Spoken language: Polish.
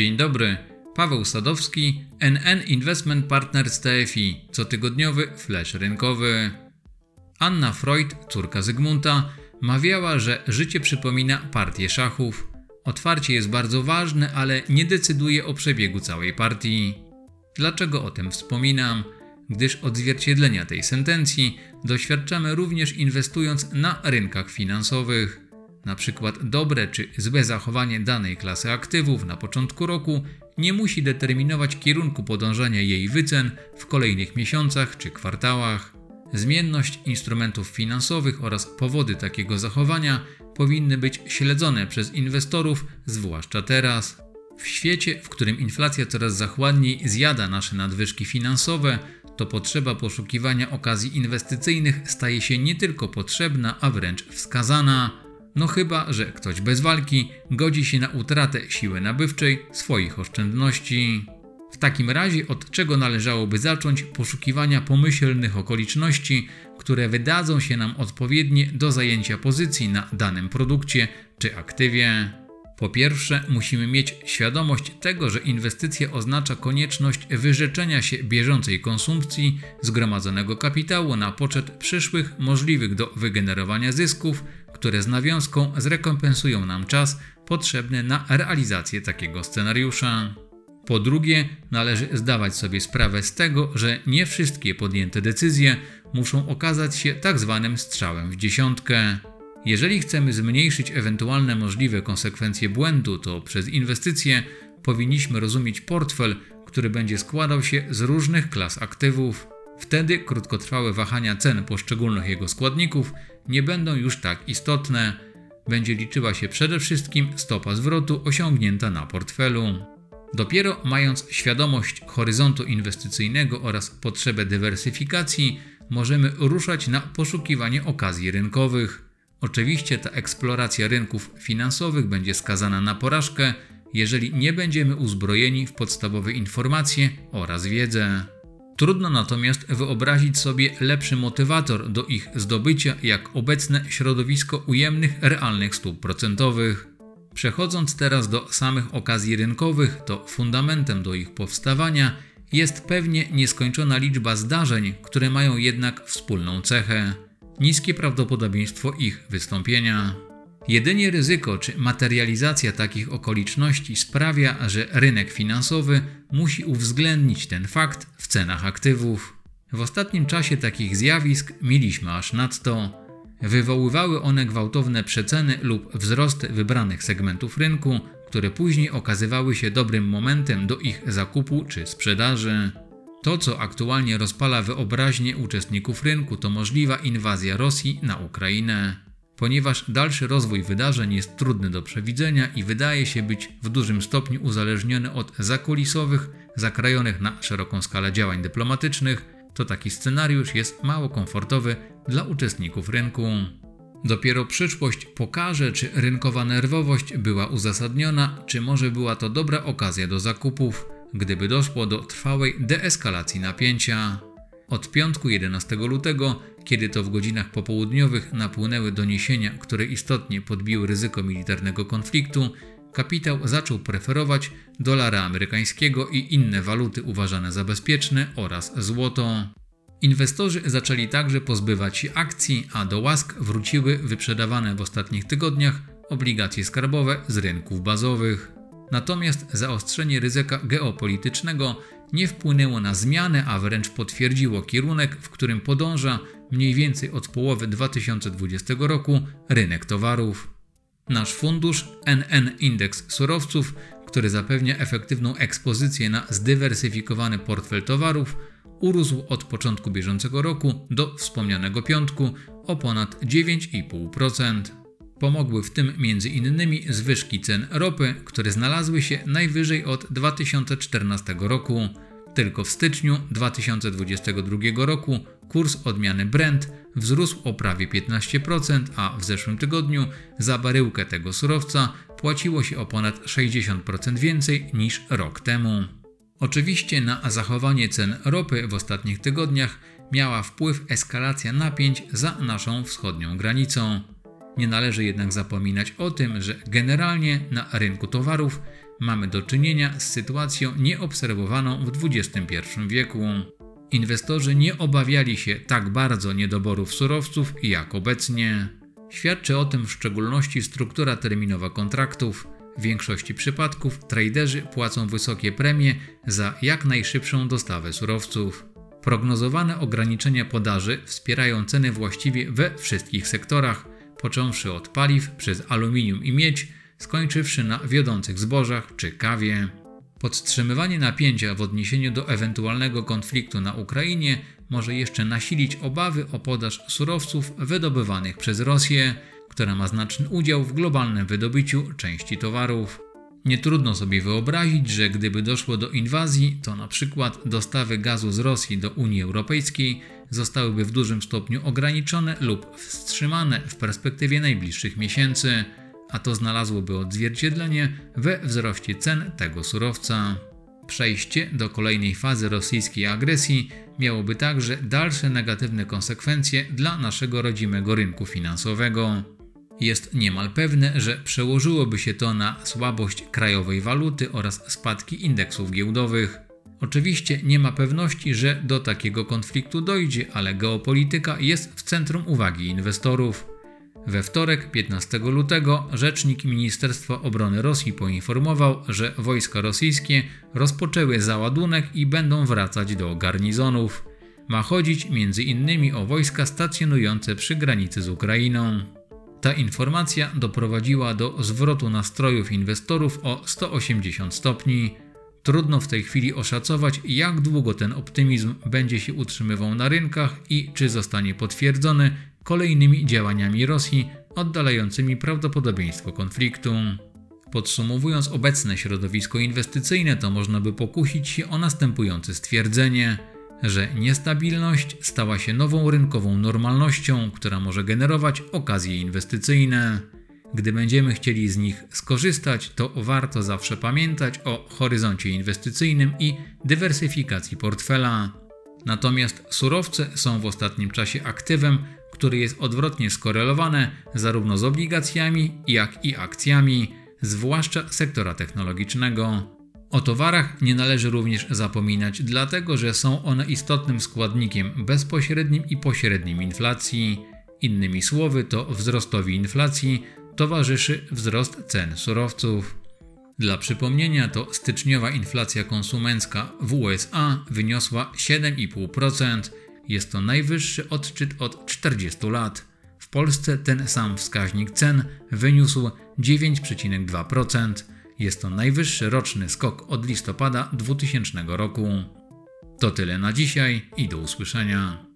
Dzień dobry, Paweł Sadowski, NN Investment Partners TFI, cotygodniowy flash rynkowy. Anna Freud, córka Zygmunta, mawiała, że życie przypomina partię szachów. Otwarcie jest bardzo ważne, ale nie decyduje o przebiegu całej partii. Dlaczego o tym wspominam? Gdyż odzwierciedlenia tej sentencji doświadczamy również inwestując na rynkach finansowych. Na przykład dobre czy złe zachowanie danej klasy aktywów na początku roku nie musi determinować kierunku podążania jej wycen w kolejnych miesiącach czy kwartałach. Zmienność instrumentów finansowych oraz powody takiego zachowania powinny być śledzone przez inwestorów, zwłaszcza teraz. W świecie, w którym inflacja coraz zachładniej zjada nasze nadwyżki finansowe, to potrzeba poszukiwania okazji inwestycyjnych staje się nie tylko potrzebna, a wręcz wskazana. No chyba, że ktoś bez walki godzi się na utratę siły nabywczej swoich oszczędności. W takim razie od czego należałoby zacząć poszukiwania pomyślnych okoliczności, które wydadzą się nam odpowiednie do zajęcia pozycji na danym produkcie czy aktywie? Po pierwsze, musimy mieć świadomość tego, że inwestycja oznacza konieczność wyrzeczenia się bieżącej konsumpcji zgromadzonego kapitału na poczet przyszłych możliwych do wygenerowania zysków, które z nawiązką zrekompensują nam czas potrzebny na realizację takiego scenariusza. Po drugie, należy zdawać sobie sprawę z tego, że nie wszystkie podjęte decyzje muszą okazać się tak zwanym strzałem w dziesiątkę. Jeżeli chcemy zmniejszyć ewentualne możliwe konsekwencje błędu, to przez inwestycje powinniśmy rozumieć portfel, który będzie składał się z różnych klas aktywów. Wtedy krótkotrwałe wahania cen poszczególnych jego składników nie będą już tak istotne. Będzie liczyła się przede wszystkim stopa zwrotu osiągnięta na portfelu. Dopiero mając świadomość horyzontu inwestycyjnego oraz potrzebę dywersyfikacji, możemy ruszać na poszukiwanie okazji rynkowych. Oczywiście ta eksploracja rynków finansowych będzie skazana na porażkę, jeżeli nie będziemy uzbrojeni w podstawowe informacje oraz wiedzę. Trudno natomiast wyobrazić sobie lepszy motywator do ich zdobycia jak obecne środowisko ujemnych realnych stóp procentowych. Przechodząc teraz do samych okazji rynkowych, to fundamentem do ich powstawania jest pewnie nieskończona liczba zdarzeń, które mają jednak wspólną cechę niskie prawdopodobieństwo ich wystąpienia. Jedynie ryzyko czy materializacja takich okoliczności sprawia, że rynek finansowy musi uwzględnić ten fakt w cenach aktywów. W ostatnim czasie takich zjawisk mieliśmy aż nadto. Wywoływały one gwałtowne przeceny lub wzrost wybranych segmentów rynku, które później okazywały się dobrym momentem do ich zakupu czy sprzedaży. To, co aktualnie rozpala wyobraźnię uczestników rynku, to możliwa inwazja Rosji na Ukrainę. Ponieważ dalszy rozwój wydarzeń jest trudny do przewidzenia i wydaje się być w dużym stopniu uzależniony od zakulisowych, zakrajonych na szeroką skalę działań dyplomatycznych, to taki scenariusz jest mało komfortowy dla uczestników rynku. Dopiero przyszłość pokaże, czy rynkowa nerwowość była uzasadniona, czy może była to dobra okazja do zakupów gdyby doszło do trwałej deeskalacji napięcia. Od piątku 11 lutego, kiedy to w godzinach popołudniowych napłynęły doniesienia, które istotnie podbiły ryzyko militarnego konfliktu, kapitał zaczął preferować dolara amerykańskiego i inne waluty uważane za bezpieczne oraz złoto. Inwestorzy zaczęli także pozbywać się akcji, a do łask wróciły wyprzedawane w ostatnich tygodniach obligacje skarbowe z rynków bazowych. Natomiast zaostrzenie ryzyka geopolitycznego nie wpłynęło na zmianę, a wręcz potwierdziło kierunek, w którym podąża mniej więcej od połowy 2020 roku rynek towarów. Nasz fundusz NN Indeks Surowców, który zapewnia efektywną ekspozycję na zdywersyfikowany portfel towarów, urósł od początku bieżącego roku do wspomnianego piątku o ponad 9,5%. Pomogły w tym m.in. zwyżki cen ropy, które znalazły się najwyżej od 2014 roku. Tylko w styczniu 2022 roku kurs odmiany Brent wzrósł o prawie 15%, a w zeszłym tygodniu za baryłkę tego surowca płaciło się o ponad 60% więcej niż rok temu. Oczywiście na zachowanie cen ropy w ostatnich tygodniach miała wpływ eskalacja napięć za naszą wschodnią granicą. Nie należy jednak zapominać o tym, że generalnie na rynku towarów mamy do czynienia z sytuacją nieobserwowaną w XXI wieku. Inwestorzy nie obawiali się tak bardzo niedoborów surowców jak obecnie. Świadczy o tym w szczególności struktura terminowa kontraktów. W większości przypadków traderzy płacą wysokie premie za jak najszybszą dostawę surowców. Prognozowane ograniczenia podaży wspierają ceny właściwie we wszystkich sektorach, począwszy od paliw przez aluminium i miedź, skończywszy na wiodących zbożach czy kawie. Podtrzymywanie napięcia w odniesieniu do ewentualnego konfliktu na Ukrainie może jeszcze nasilić obawy o podaż surowców wydobywanych przez Rosję, która ma znaczny udział w globalnym wydobyciu części towarów. Nie trudno sobie wyobrazić, że gdyby doszło do inwazji, to na przykład dostawy gazu z Rosji do Unii Europejskiej zostałyby w dużym stopniu ograniczone lub wstrzymane w perspektywie najbliższych miesięcy, a to znalazłoby odzwierciedlenie we wzroście cen tego surowca. Przejście do kolejnej fazy rosyjskiej agresji miałoby także dalsze negatywne konsekwencje dla naszego rodzimego rynku finansowego. Jest niemal pewne, że przełożyłoby się to na słabość krajowej waluty oraz spadki indeksów giełdowych. Oczywiście nie ma pewności, że do takiego konfliktu dojdzie, ale geopolityka jest w centrum uwagi inwestorów. We wtorek, 15 lutego, rzecznik Ministerstwa Obrony Rosji poinformował, że wojska rosyjskie rozpoczęły załadunek i będą wracać do garnizonów. Ma chodzić m.in. o wojska stacjonujące przy granicy z Ukrainą. Ta informacja doprowadziła do zwrotu nastrojów inwestorów o 180 stopni. Trudno w tej chwili oszacować, jak długo ten optymizm będzie się utrzymywał na rynkach i czy zostanie potwierdzony kolejnymi działaniami Rosji oddalającymi prawdopodobieństwo konfliktu. Podsumowując obecne środowisko inwestycyjne, to można by pokusić się o następujące stwierdzenie, że niestabilność stała się nową rynkową normalnością, która może generować okazje inwestycyjne. Gdy będziemy chcieli z nich skorzystać, to warto zawsze pamiętać o horyzoncie inwestycyjnym i dywersyfikacji portfela. Natomiast surowce są w ostatnim czasie aktywem, który jest odwrotnie skorelowany zarówno z obligacjami, jak i akcjami, zwłaszcza sektora technologicznego. O towarach nie należy również zapominać, dlatego że są one istotnym składnikiem bezpośrednim i pośrednim inflacji. Innymi słowy, to wzrostowi inflacji towarzyszy wzrost cen surowców. Dla przypomnienia, to styczniowa inflacja konsumencka w USA wyniosła 7,5%, jest to najwyższy odczyt od 40 lat. W Polsce ten sam wskaźnik cen wyniósł 9,2%. Jest to najwyższy roczny skok od listopada 2000 roku. To tyle na dzisiaj i do usłyszenia.